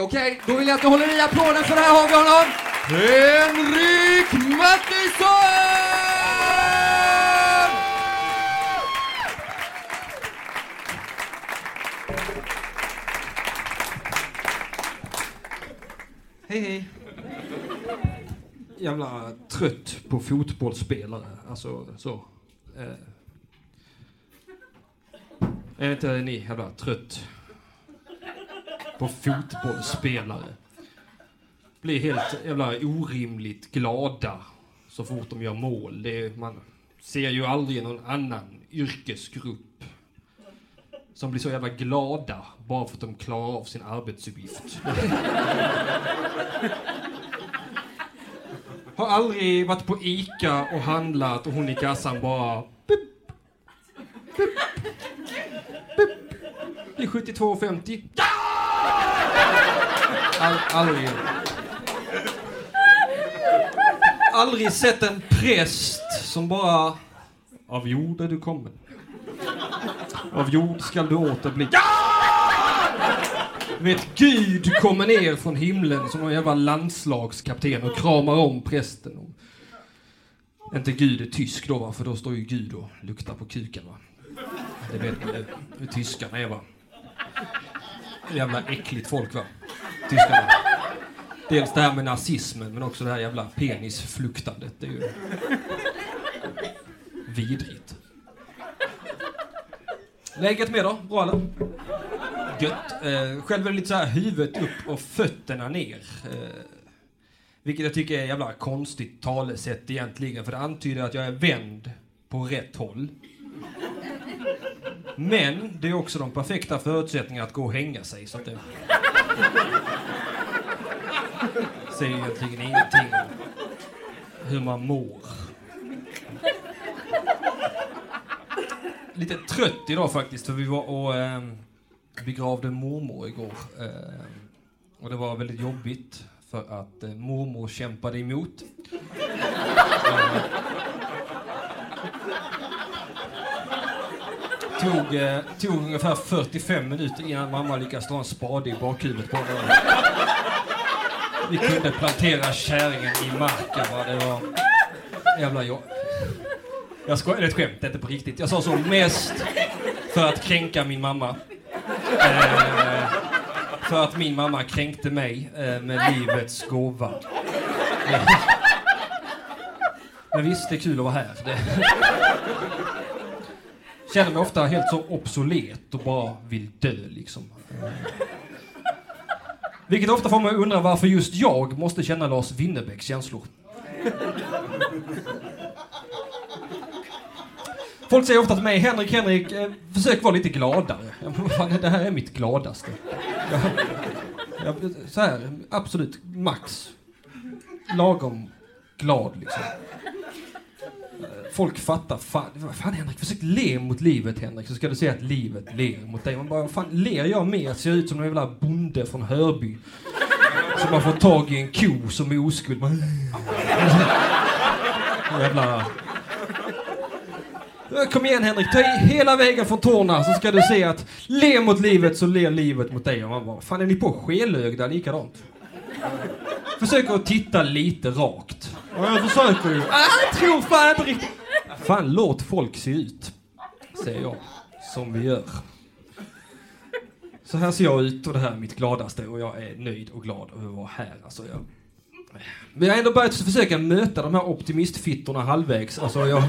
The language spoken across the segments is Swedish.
Okej, då vill jag att du håller i applåden för här har vi honom. Henrik Mattisson! Hej hej. Jävla trött på fotbollsspelare. Alltså så. Eh. Är inte ni jävla trött på fotbollsspelare? Blir helt jävla orimligt glada så fort de gör mål. Det är, man ser ju aldrig någon annan yrkesgrupp som blir så jävla glada bara för att de klarar av sin arbetsuppgift. Har aldrig varit på ICA och handlat och hon i kassan bara... Bup, bup, bup. Det är 72,50. Ja! All, aldrig. Aldrig sett en präst som bara... Av jord är du kommen. Av jord skall du åter bli. Ja! Vet, Gud kommer ner från himlen som någon jävla landslagskapten och kramar om prästen. Och inte Gud är tysk då va, för då står ju Gud och luktar på kuken va. Det vet ni hur tyskarna är va. Jävla äckligt folk va. Tyskarna. Dels det här med nazismen men också det här jävla penisfluktandet. Det är ju vidrigt. Läget med då? Bra eller? Gött. Eh, själv är det lite så här huvudet upp och fötterna ner. Eh, vilket jag tycker är ett jävla konstigt talesätt egentligen, för det antyder att jag är vänd på rätt håll. Men det är också de perfekta förutsättningarna att gå och hänga sig, så att det... Säger egentligen ingenting om hur man mår. Lite trött idag faktiskt, för vi var och eh, begravde mormor igår. Eh, och det var väldigt jobbigt för att eh, mormor kämpade emot. Tog, eh, tog ungefär 45 minuter innan mamma lyckades dra en spade i bakhuvudet på honom. Vi kunde plantera kärringen i marken. Va? Det var jävla jobb. Jag skojar, det är ett skämt, det är inte på riktigt. Jag sa så mest för att kränka min mamma. Eh, för att min mamma kränkte mig eh, med livets gåva. Men visst, det är kul att vara här. Det... Känner mig ofta helt så obsolet och bara vill dö liksom. Vilket ofta får mig att undra varför just jag måste känna Lars Winnerbäcks känslor. Folk säger ofta till mig, Henrik, Henrik, eh, försök vara lite gladare. Det här är mitt gladaste. Jag, jag, så här, absolut, max. Lagom glad liksom. Folk fattar, fan, vad fan Henrik, försök le mot livet Henrik, så ska du se att livet ler mot dig. Man bara, fan ler jag mer ser jag ut som en jävla bonde från Hörby. Som har fått tag i en ko som är oskuld. Man, jävla Kom igen Henrik, ta i hela vägen från tårna så ska du se att le mot livet så ler livet mot dig. Och man bara, fan är ni på skelögda likadant? Försök att titta lite rakt. Ja, jag försöker ju. Ah, jag tror fan inte riktigt. Fan, låt folk se ut. Säger jag. Som vi gör. Så här ser jag ut och det här är mitt gladaste och jag är nöjd och glad över att vara här. Alltså, jag... Vi har ändå börjat försöka möta de här optimistfittorna halvvägs. Alltså, jag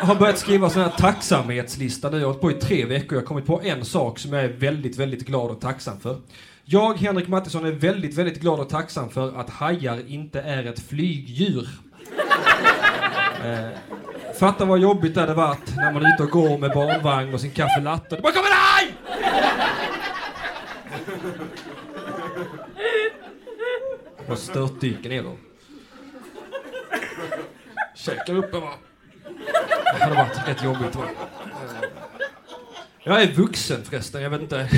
har börjat skriva sån här tacksamhetslista nu. Jag har hållit på i tre veckor. Jag har kommit på en sak som jag är väldigt, väldigt glad och tacksam för. Jag, Henrik Mattisson, är väldigt, väldigt glad och tacksam för att hajar inte är ett flygdjur. Eh, fatta vad jobbigt det hade varit när man är ute och går med barnvagn och sin kaffelatte och det bara kommer en haj! Och störtdyker ner dem. Käkar upp en va. Det hade varit rätt jobbigt va. Jag är vuxen förresten, jag vet inte.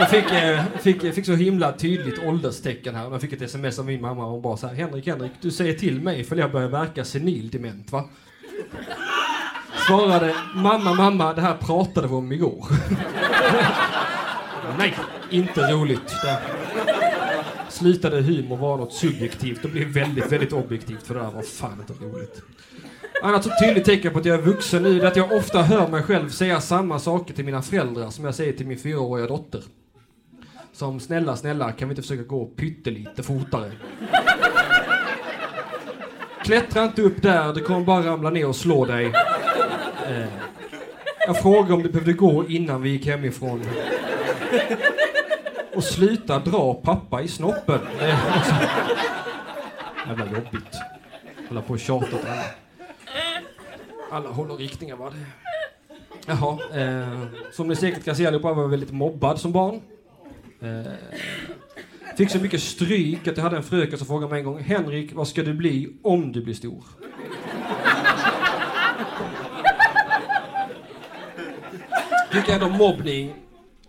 Jag fick, eh, fick, fick så himla tydligt ålderstecken här. Jag fick ett sms av min mamma och hon bara så här, Henrik, Henrik, du säger till mig för jag börjar verka senildement va? Svarade, mamma, mamma, det här pratade vi om igår. Nej, inte roligt. Det Slutade humor vara något subjektivt och blev väldigt, väldigt objektivt för det där var fan inte roligt. Annat tydligt tecken på att jag är vuxen nu är att jag ofta hör mig själv säga samma saker till mina föräldrar som jag säger till min fyraåriga dotter. Som snälla, snälla, kan vi inte försöka gå pyttelite fortare? Klättra inte upp där, du kommer bara ramla ner och slå dig. Eh, jag frågade om du behövde gå innan vi gick hemifrån. Och sluta dra pappa i snoppen. Eh, alltså. Jävla jobbigt. Hålla på och tjata åt alla. Alla håller riktningar va? Det... Jaha, eh, som ni säkert kan se allihopa var jag väldigt mobbad som barn. Eh, fick så mycket stryk att jag hade en fröken som frågade mig en gång Henrik, vad ska du bli om du blir stor? Tycker ändå mobbning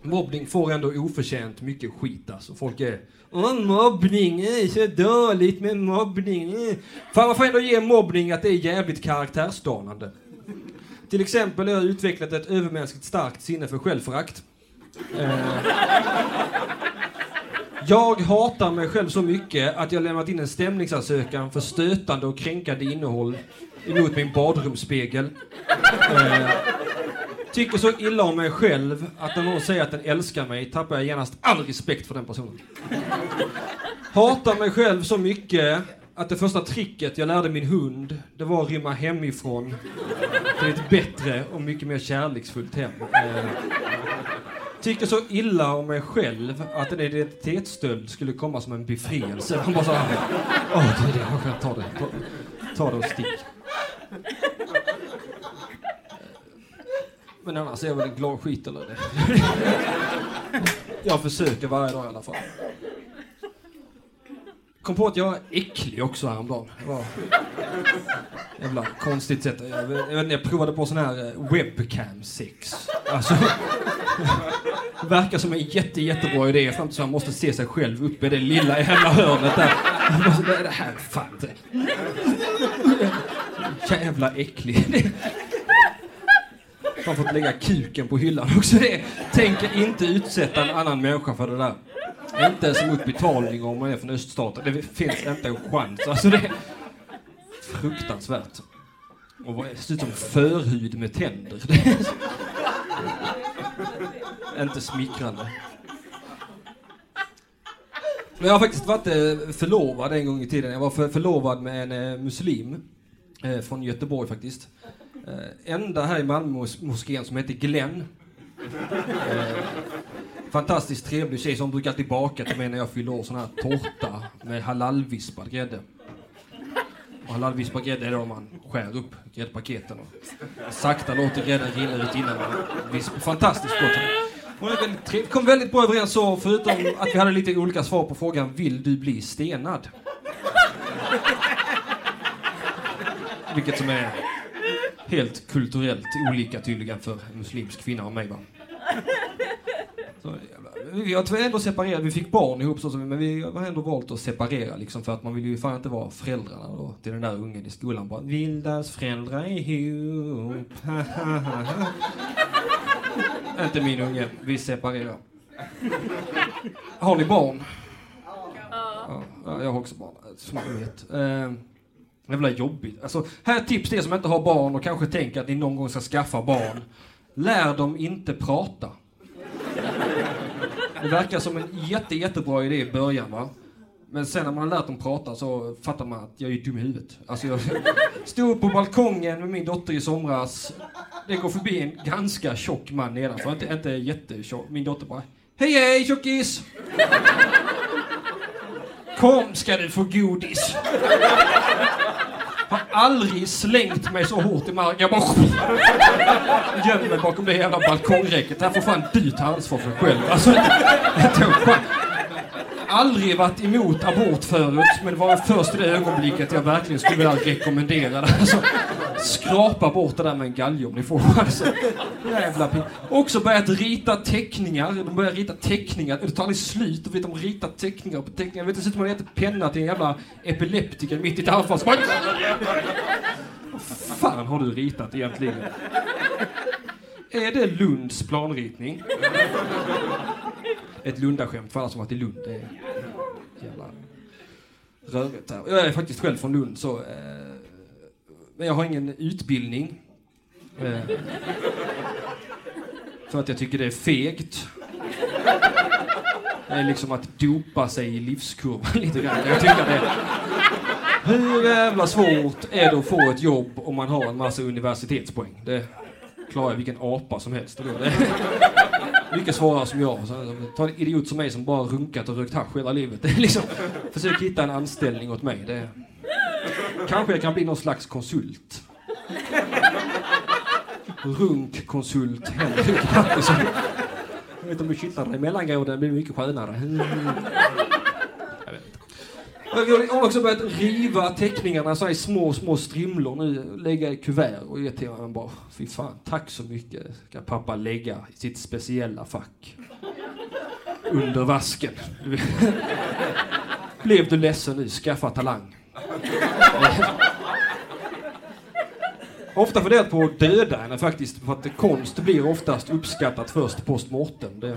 Mobbning får ändå oförtjänt mycket skit alltså. Folk är Åh, mobbning är så dåligt med mobbning. Eh. Fan, man får ändå ge mobbning att det är jävligt karaktärsdanande. Till exempel har jag utvecklat ett övermänskligt starkt sinne för självförakt. Eh, jag hatar mig själv så mycket att jag lämnat in en stämningsansökan för stötande och kränkande innehåll emot min badrumsspegel. Eh, tycker så illa om mig själv att när någon säger att den älskar mig tappar jag genast all respekt för den personen. Hatar mig själv så mycket att det första tricket jag lärde min hund, det var att rymma hemifrån till ett bättre och mycket mer kärleksfullt hem. Eh, tycker så illa om mig själv att en identitetsstöld skulle komma som en befrielse. Han bara såhär... åh, det är det, jag ta det, ta, ta det och stick. Men annars är jag väl en glad skit eller det. jag försöker varje dag i alla fall. Kom på att jag är äcklig också häromdagen. Det var jävla konstigt sätt. Jag, vet, jag, jag provade på sån här eh, webcam-sex. Alltså, det verkar som en jätte, jättebra idé fram tills man måste se sig själv uppe i det lilla jävla hörnet där. Det här, fan Jävla äcklig. Man fått lägga kuken på hyllan också. Det. Tänker inte utsätta en annan människa för det där. Inte ens mot betalning om man är från öststaten. Det finns inte en chans. Alltså det är fruktansvärt. Och ser ut som förhud med tänder. inte smickrande. Men jag har faktiskt varit eh, förlovad en gång i tiden. Jag var förlovad med en eh, muslim eh, från Göteborg faktiskt. Eh, enda här i Malmö-moskén som heter Glenn. Eh, fantastiskt trevlig tjej som brukar baka till mig när jag fyller år, sån här tårta med halalvispad grädde. Och halalvispad grädde är då man skär upp gräddpaketen och sakta låter grädden rinna ut innan man vispar. Fantastiskt gott. Hon väldigt kom väldigt bra överens så, förutom att vi hade lite olika svar på frågan Vill du bli stenad? Vilket som är helt kulturellt olika tydligen för en muslimsk kvinna och mig. Va? Så, vi har ändå separerat, vi fick barn ihop så, men vi har ändå valt att separera liksom för att man vill ju fan inte vara föräldrarna då till den där ungen i skolan bara Vildas föräldrar ihop. inte min unge, vi separerar. Har ni barn? Ja. ja jag har också barn, som ni vet. Jävla jobbigt. Alltså, här är tips till er som inte har barn och kanske tänker att ni någon gång ska skaffa barn. Lär dem inte prata. Det verkar som en jätte, jättebra idé i början va. Men sen när man har lärt dem prata så fattar man att jag är dum i huvudet. Alltså jag stod på balkongen med min dotter i somras. Det går förbi en ganska tjock man nedanför. Inte, inte jättetjock. Min dotter bara Hej hej tjockis! Kom ska du få godis! Aldrig slängt mig så hårt i marken. Jag bara gömmer mig bakom det jävla balkongräcket. Här får fan du ta ansvar för själv. Alltså, aldrig varit emot abort förut, men det var först i det ögonblicket jag verkligen skulle vilja rekommendera det. Alltså, skrapa bort det där med en galge om ni får. Alltså, jävla pin. Också börjat rita teckningar. De börjar rita teckningar. Det tar aldrig slut. vet, de ritar teckningar på teckningar. Jag vet dessutom att man penna till en jävla epileptiker mitt i ett anfall. Vad fan har du ritat egentligen? Är det Lunds planritning? ett Lundaskämt för alla som varit i Lund. Det är jävla rörigt där. Jag är faktiskt själv från Lund så... Eh, men jag har ingen utbildning. Eh, för att jag tycker det är fegt. Det är liksom att dopa sig i livskurvan lite grann. Jag tycker det hur jävla svårt är det att få ett jobb om man har en massa universitetspoäng? Det klarar vilken apa som helst. Det är mycket svårare som jag. Så, ta en idiot som mig som bara runkat och rökt hasch hela livet. Det är liksom, försök hitta en anställning åt mig. Det, kanske jag kan bli någon slags konsult. Runkkonsult Henrik Mattisson. Jag vet om du kittlar dig i mellangården blir mycket skönare. Mm. Jag har också börjat riva teckningarna så i små, små strimlor nu, lägga i kuvert och ge till honom bara, fy fan, tack så mycket ska pappa lägga i sitt speciella fack. Under vasken. Blev du ledsen nu, skaffa talang. Ofta funderat på att döda henne faktiskt, för att konst blir oftast uppskattat först post mortem. Det...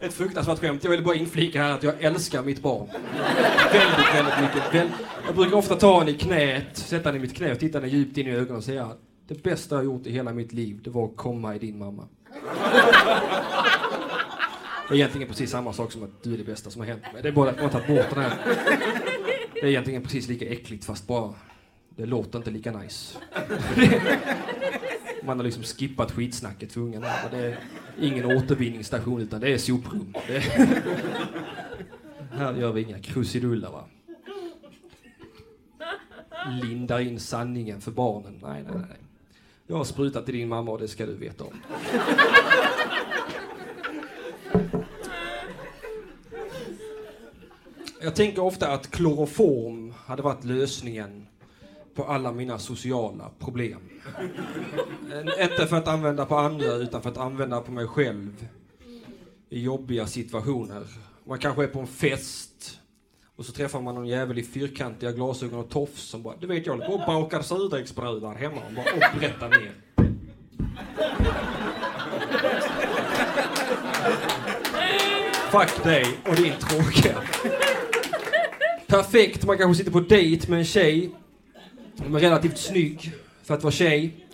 Ett fruktansvärt skämt. Jag vill bara inflika här att jag älskar mitt barn. väldigt, väldigt mycket. Jag brukar ofta ta henne i knät, sätta henne i mitt knä och titta henne djupt in i ögonen och säga att det bästa jag gjort i hela mitt liv, det var att komma i din mamma. Det är egentligen precis samma sak som att du är det bästa som har hänt mig. Det är bara att man har tagit bort den här. Det är egentligen precis lika äckligt fast bara det låter inte lika nice. Man har liksom skippat skitsnacket för ungarna. Det är ingen återvinningsstation utan det är soprum. Det är här gör vi inga krusiduller va. Lindar in sanningen för barnen. Nej, nej, nej. Jag har sprutat i din mamma och det ska du veta om. Jag tänker ofta att kloroform hade varit lösningen på alla mina sociala problem. Inte för att använda på andra, utan för att använda på mig själv i jobbiga situationer. Man kanske är på en fest och så träffar man någon jävel i fyrkantiga glasögon och tofs som bara, du vet jag håller på och bakar surdegsbröd där hemma och bara och ner. Fuck dig och din tråkiga. Perfekt, man kanske sitter på dejt med en tjej hon är relativt snygg för att vara tjej.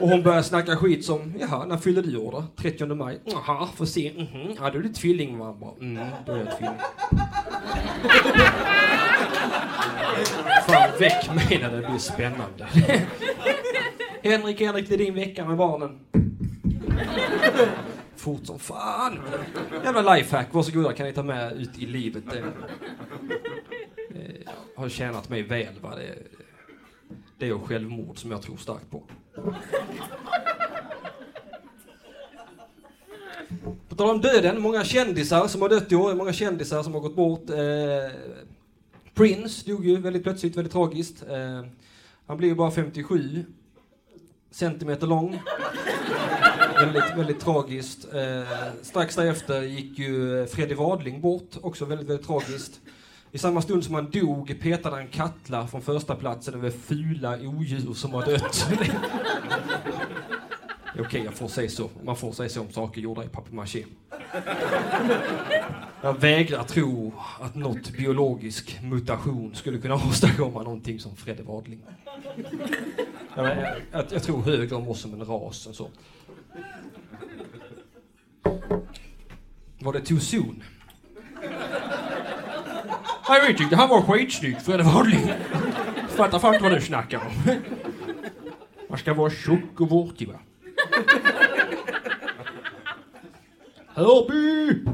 Och hon börjar snacka skit som, jaha, när fyller du år då? 30 maj? Jaha, får se. Mm -hmm. Ja, då är du tvilling. Bara, mm, då är jag tvilling. Fan, väck mig när det blir spännande. Henrik, Henrik, det är din vecka med barnen. Fort som fan. Jävla lifehack, varsågoda kan ni ta med ut i livet. Det eh, har tjänat mig väl. Va? Det, det är självmord som jag tror starkt på. På tal om döden, många kändisar som har dött i år, många kändisar som har gått bort. Eh, Prince dog ju väldigt plötsligt, väldigt tragiskt. Eh, han blev ju bara 57 centimeter lång väldigt, väldigt tragiskt. Eh, strax därefter gick ju Freddy Wadling bort, också väldigt, väldigt tragiskt. I samma stund som han dog petade han Katla från första platsen över fula odjur som har dött. Okej, okay, jag får säga så. Man får säga så om saker gjorda i papier-maché. Jag vägrar tro att något biologisk mutation skulle kunna åstadkomma någonting som Fredde Wadling. Jag, jag, jag, tror högre om oss som en ras än så. Var det too soon? Jag vet inte, han var skitsnygg för en vanlig. Fattar fan inte vad du snackar om. Man ska vara tjock och vårtig va. Hörby!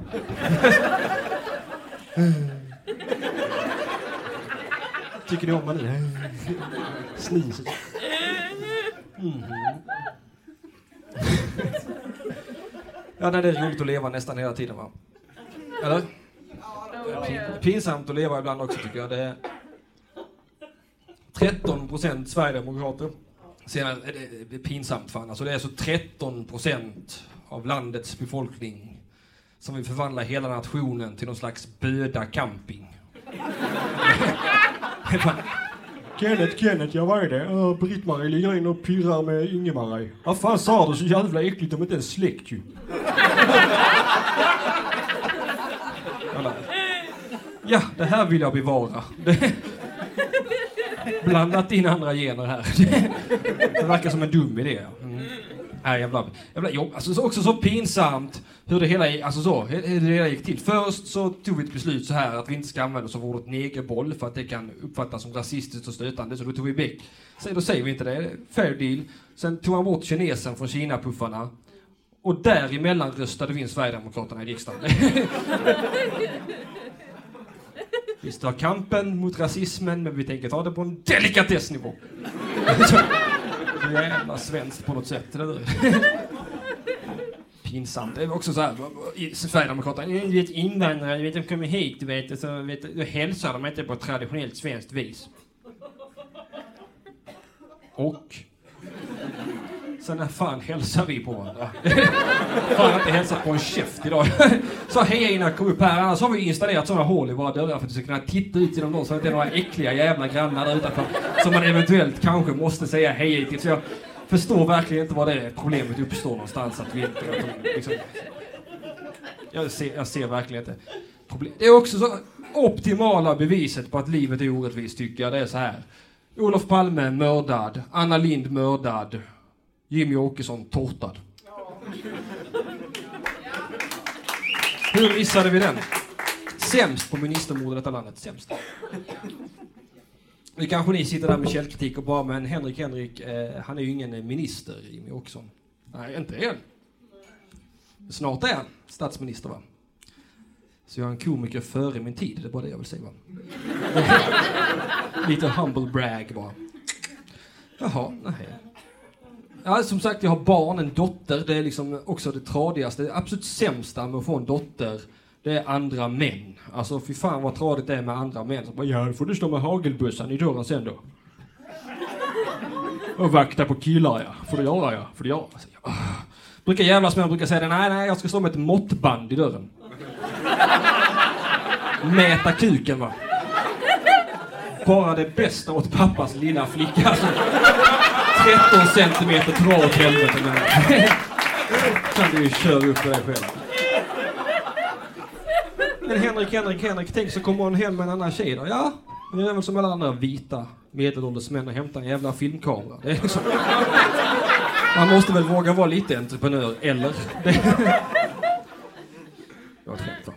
Tycker ni om honom? Sniset. Mm. Ja, nej, det är roligt att leva nästan hela tiden va? Eller? pinsamt att leva ibland också tycker jag. Det är 13 procent Sverigedemokrater. Sen är det pinsamt fan. Alltså det är alltså 13 procent av landets befolkning som vill förvandla hela nationen till någon slags böda camping. Kenneth, Kenneth, jag vad är det? Uh, Britt-Marie ligger in och pirrar med Inge-Marie. Vad fan sa du? Så jävla äckligt, de är inte ens släkt ju. Ja, det här vill jag bevara. Det... Blandat in andra gener här. Det verkar som en dum idé. Mm. Nej, jävla, jävla jobb. Alltså, så också så pinsamt hur det hela, alltså så, hur det hela gick till. Först så tog vi ett beslut så här att vi inte ska använda oss av ordet negerboll för att det kan uppfattas som rasistiskt och stötande, så då tog vi bäck. Så då säger vi inte det. Fair deal. Sen tog han bort kinesen från Kina-puffarna. Och däremellan röstade vi in Sverigedemokraterna i riksdagen. Vi tar kampen mot rasismen, men vi tänker ta det på en delikatessnivå. Jävla svenskt på något sätt, eller hur? Pinsamt. Det är också så här, Sverigedemokraterna, du vet invandrare, du vet de kommer hit, du vet, så vet, då hälsar de inte på ett traditionellt svenskt vis. Och Sen när fan hälsar vi på varandra? fan, inte hälsat på en käft idag. så hejarna kom upp här. Annars har vi installerat sådana hål i våra dörrar för att vi ska kunna titta ut genom dem så att det är några äckliga jävla grannar där utanför. Som man eventuellt kanske måste säga hej till. Så jag förstår verkligen inte var det problemet uppstår någonstans. Att vi inte, liksom, jag, ser, jag ser verkligen inte problem. Det är också så optimala beviset på att livet är orättvist tycker jag. Det är så här. Olof Palme mördad. Anna Lind mördad. Jimmy Åkesson tårtad. Hur missade vi den? Sämst på ministermord i detta landet. Sämst. Nu kanske ni sitter där med källkritik och bara, men Henrik Henrik, eh, han är ju ingen minister, Jimmy Åkesson. Nej, inte än. Snart är han statsminister, va? Så jag är en komiker före min tid, det är bara det jag vill säga, va? Lite humble brag bara. Jaha, nej. Ja, som sagt, jag har barn, en dotter. Det är liksom också det tradigaste. Det absolut sämsta med att få en dotter, det är andra män. Alltså fy fan vad tradigt det är med andra män. Så bara, ja, då får du stå med hagelbössan i dörren sen då. Och vakta på killar ja. Får du göra ja. Får du göra. Alltså, ja. Brukar jävlas med brukar säga det. Nej, nej, jag ska stå med ett måttband i dörren. Mäta kuken va. Bara det bästa åt pappas lilla flicka. 13 centimeter dra åt helvete med. kan du ju köra upp för dig själv. Men Henrik, Henrik, Henrik, tänk så kommer hon hem med en annan tjej då. Ja, det är väl som alla andra vita medelålders män och hämtar en jävla filmkamera. Det är liksom... Man måste väl våga vara lite entreprenör, eller? Det... Jag skämtar.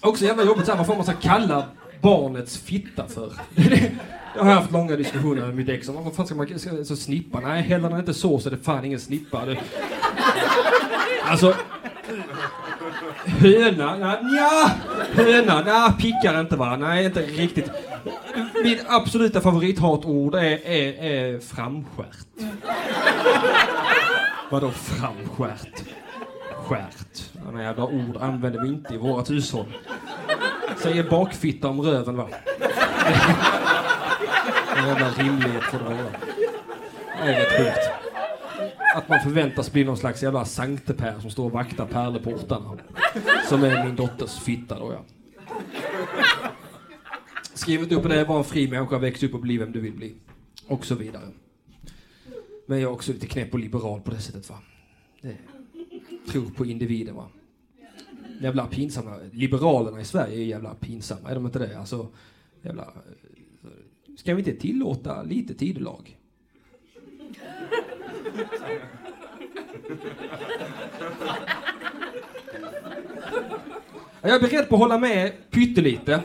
Också jävla jobbigt såhär, vad får man ska kalla barnets fitta för? Jag har haft långa diskussioner med mitt ex om vad fan ska man ska, så snippa? Nej, häller den inte så så är det fan ingen snippa. Det... Alltså... Höna? Ja, höna? Nej, pickar inte va? Nej, inte riktigt. Mitt absoluta favorithatord är, är, är framskärt. Vadå framskärt? Skärt. Sådana jävla ord använder vi inte i vårat hushåll. Säger bakfitta om röven va? En jävla rimlighet får det vara. Det är rätt sjukt. Att man förväntas bli någon slags jävla sankte som står och vaktar pärleportarna. Som är min dotters fitta då ja. Skrivet upp det, var en fri människa, väx upp och bli vem du vill bli. Och så vidare. Men jag är också lite knäpp och liberal på det sättet va. Det, tror på individen va. Jävla pinsamma. Liberalerna i Sverige är jävla pinsamma, är de inte det? Alltså, jävla Ska vi inte tillåta lite tidelag? Jag är beredd på att hålla med pyttelite.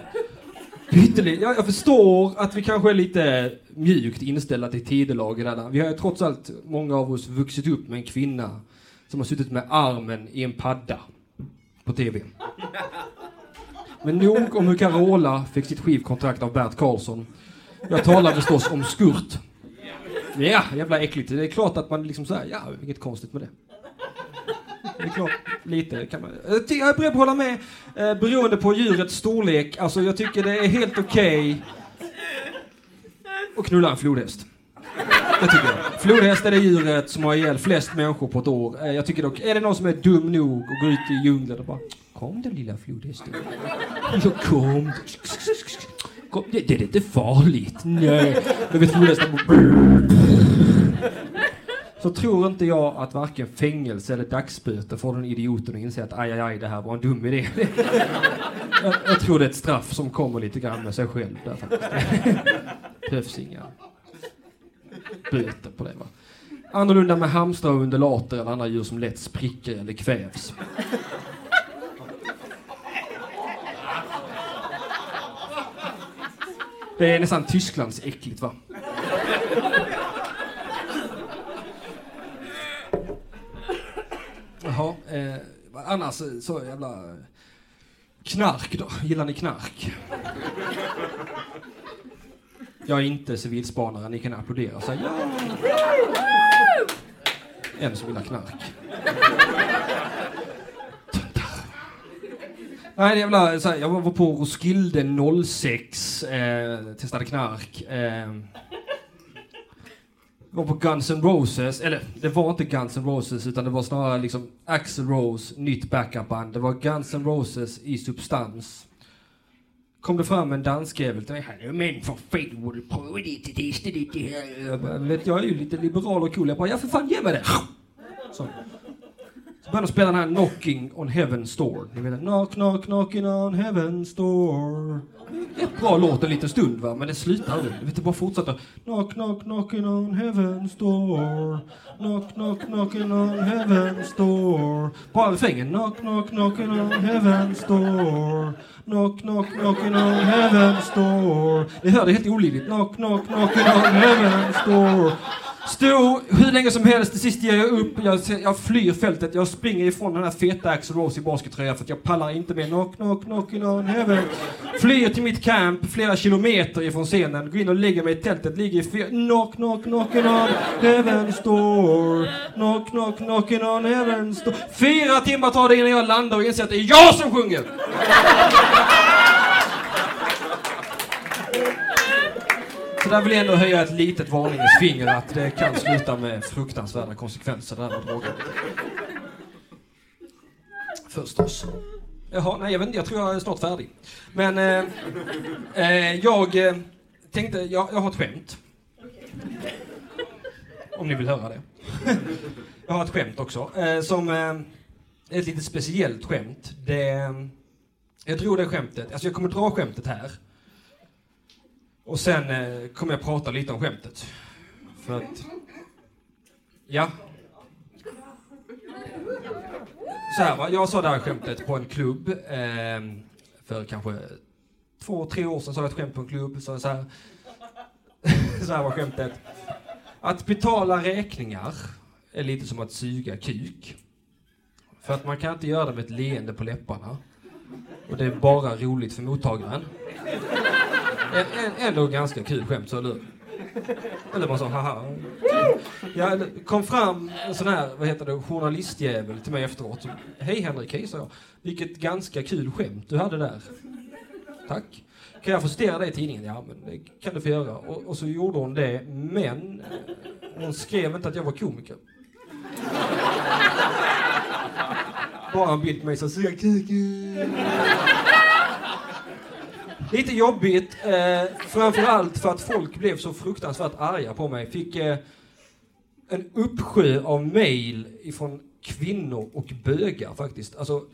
pyttelite. Jag, jag förstår att vi kanske är lite mjukt inställda till tidelag Vi har trots allt, många av oss, vuxit upp med en kvinna som har suttit med armen i en padda på TV. Men nog om hur Carola fick sitt skivkontrakt av Bert Karlsson jag talar förstås om skurt. Ja, jävla äckligt. Det är klart att man liksom säger, ja, inget konstigt med det. Det är klart, lite kan man... Eh, jag är beredd på att hålla med, eh, beroende på djurets storlek. Alltså, jag tycker det är helt okej okay att knulla en flodhäst. Det tycker jag. Flodhästen är djuret som har ihjäl flest människor på ett år. Eh, jag tycker dock, är det någon som är dum nog att gå ut i djungeln och bara Kom då lilla flodhästen. Ja, kom. Kom, det, det är inte farligt. Nej. Men vet flodhästen... Så tror inte jag att varken fängelse eller dagsböter får den idioten att inse att aj, aj, aj, det här var en dum idé. jag, jag tror det är ett straff som kommer lite grann med sig själv där faktiskt. behövs inga böter på det va. Annorlunda med hamstrar och undulater eller andra djur som lätt spricker eller kvävs. Det är nästan Tysklands äckligt va? Jaha, eh, annars så jävla... Knark då? Gillar ni knark? Jag är inte civilspanare, ni kan applådera och säga ja. En som gillar knark. Nej, det jävla, så här, jag var på Roskilde 06, eh, testade knark. Eh, var på Guns N' Roses, eller det var inte Guns N' Roses utan det var snarare liksom Axl Rose, nytt backupband. Det var Guns N' Roses i substans. Kom det fram en danskjävel till mig. Men för fan, borde pröva det, testa det här. Jag, bara, vet, jag är ju lite liberal och cool. Jag bara, ja för fan ge mig det. Så. Så började de spela den här Knocking on Heaven's Door. Ni vet, knock, knock, knocking on Heaven's Door. Ett bra låt en liten stund va, men det slutar aldrig. Du vet, det bara fortsätter. Knock, knock, knocking on Heaven's Door. Knock, knock, knocking on Heaven's Door. Bara refrängen. Knock, knock, knocking on Heaven's Door. Knock, knock, knocking on Heaven's Door. Ni hör det är helt olidligt. Knock, knock, knocking on Heaven's Door. Stod hur länge som helst, till sist ger jag upp. Jag, jag flyr fältet. Jag springer ifrån den här feta Axl Rose i baskettröja för att jag pallar inte med knock, knock, knocking on heaven. Flyr till mitt camp flera kilometer ifrån scenen. Går in och lägger mig i tältet. Ligger i fyra... Knock, knock, knocking on heaven's door. Knock, knock, knocking on heaven's door. Fyra timmar tar det innan jag landar och inser att det är jag som sjunger! Så där vill jag ändå höja ett litet varningens finger att det kan sluta med fruktansvärda konsekvenser det här med droger. Förstås. Jaha, nej jag vet inte, jag tror jag är snart färdig. Men eh, eh, jag eh, tänkte, jag, jag har ett skämt. Om ni vill höra det. jag har ett skämt också, eh, som eh, är ett lite speciellt skämt. Det, eh, jag tror det skämtet, alltså jag kommer dra skämtet här. Och sen eh, kommer jag prata lite om skämtet. För att... Ja. Så här va, jag sa det här skämtet på en klubb eh, för kanske två, tre år sedan sa jag ett skämt på en klubb. Så, så, här, så här var skämtet. Att betala räkningar är lite som att suga kuk. För att man kan inte göra det med ett leende på läpparna. Och det är bara roligt för mottagaren. En, ändå ganska kul skämt, så eller Eller bara så, haha. Jag det kom fram en sån här, vad heter det, journalistjävel till mig efteråt. Hej Henrik, hej sa jag. Vilket ganska kul skämt du hade där. Tack. Kan jag få citera det i tidningen? Ja, men det kan du få göra. Och, och så gjorde hon det, men eh, hon skrev inte att jag var komiker. Bara en bild på mig som suger kuken. Lite jobbigt, eh, framförallt för att folk blev så fruktansvärt arga på mig. Fick eh, en uppsjö av mail ifrån kvinnor och bögar faktiskt. Alltså,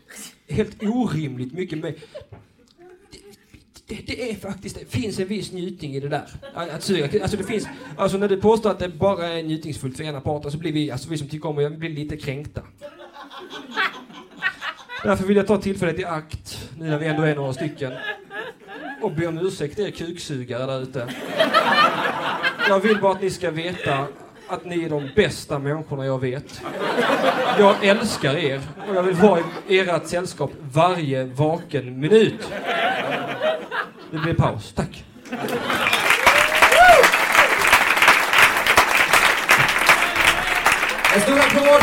helt orimligt mycket mail. Det, det, är faktiskt, det finns en viss njutning i det där. Att suga. Alltså det finns, alltså när du påstår att det bara är njutningsfullt för ena parten så blir vi, alltså vi som tycker om det, blir lite kränkta. Därför vill jag ta tillfället i akt, nu när vi ändå är några stycken, och be om ursäkt er kuksugare där ute. Jag vill bara att ni ska veta att ni är de bästa människorna jag vet. Jag älskar er och jag vill vara i ert sällskap varje vaken minut. Det blir paus. Tack. En stor applåd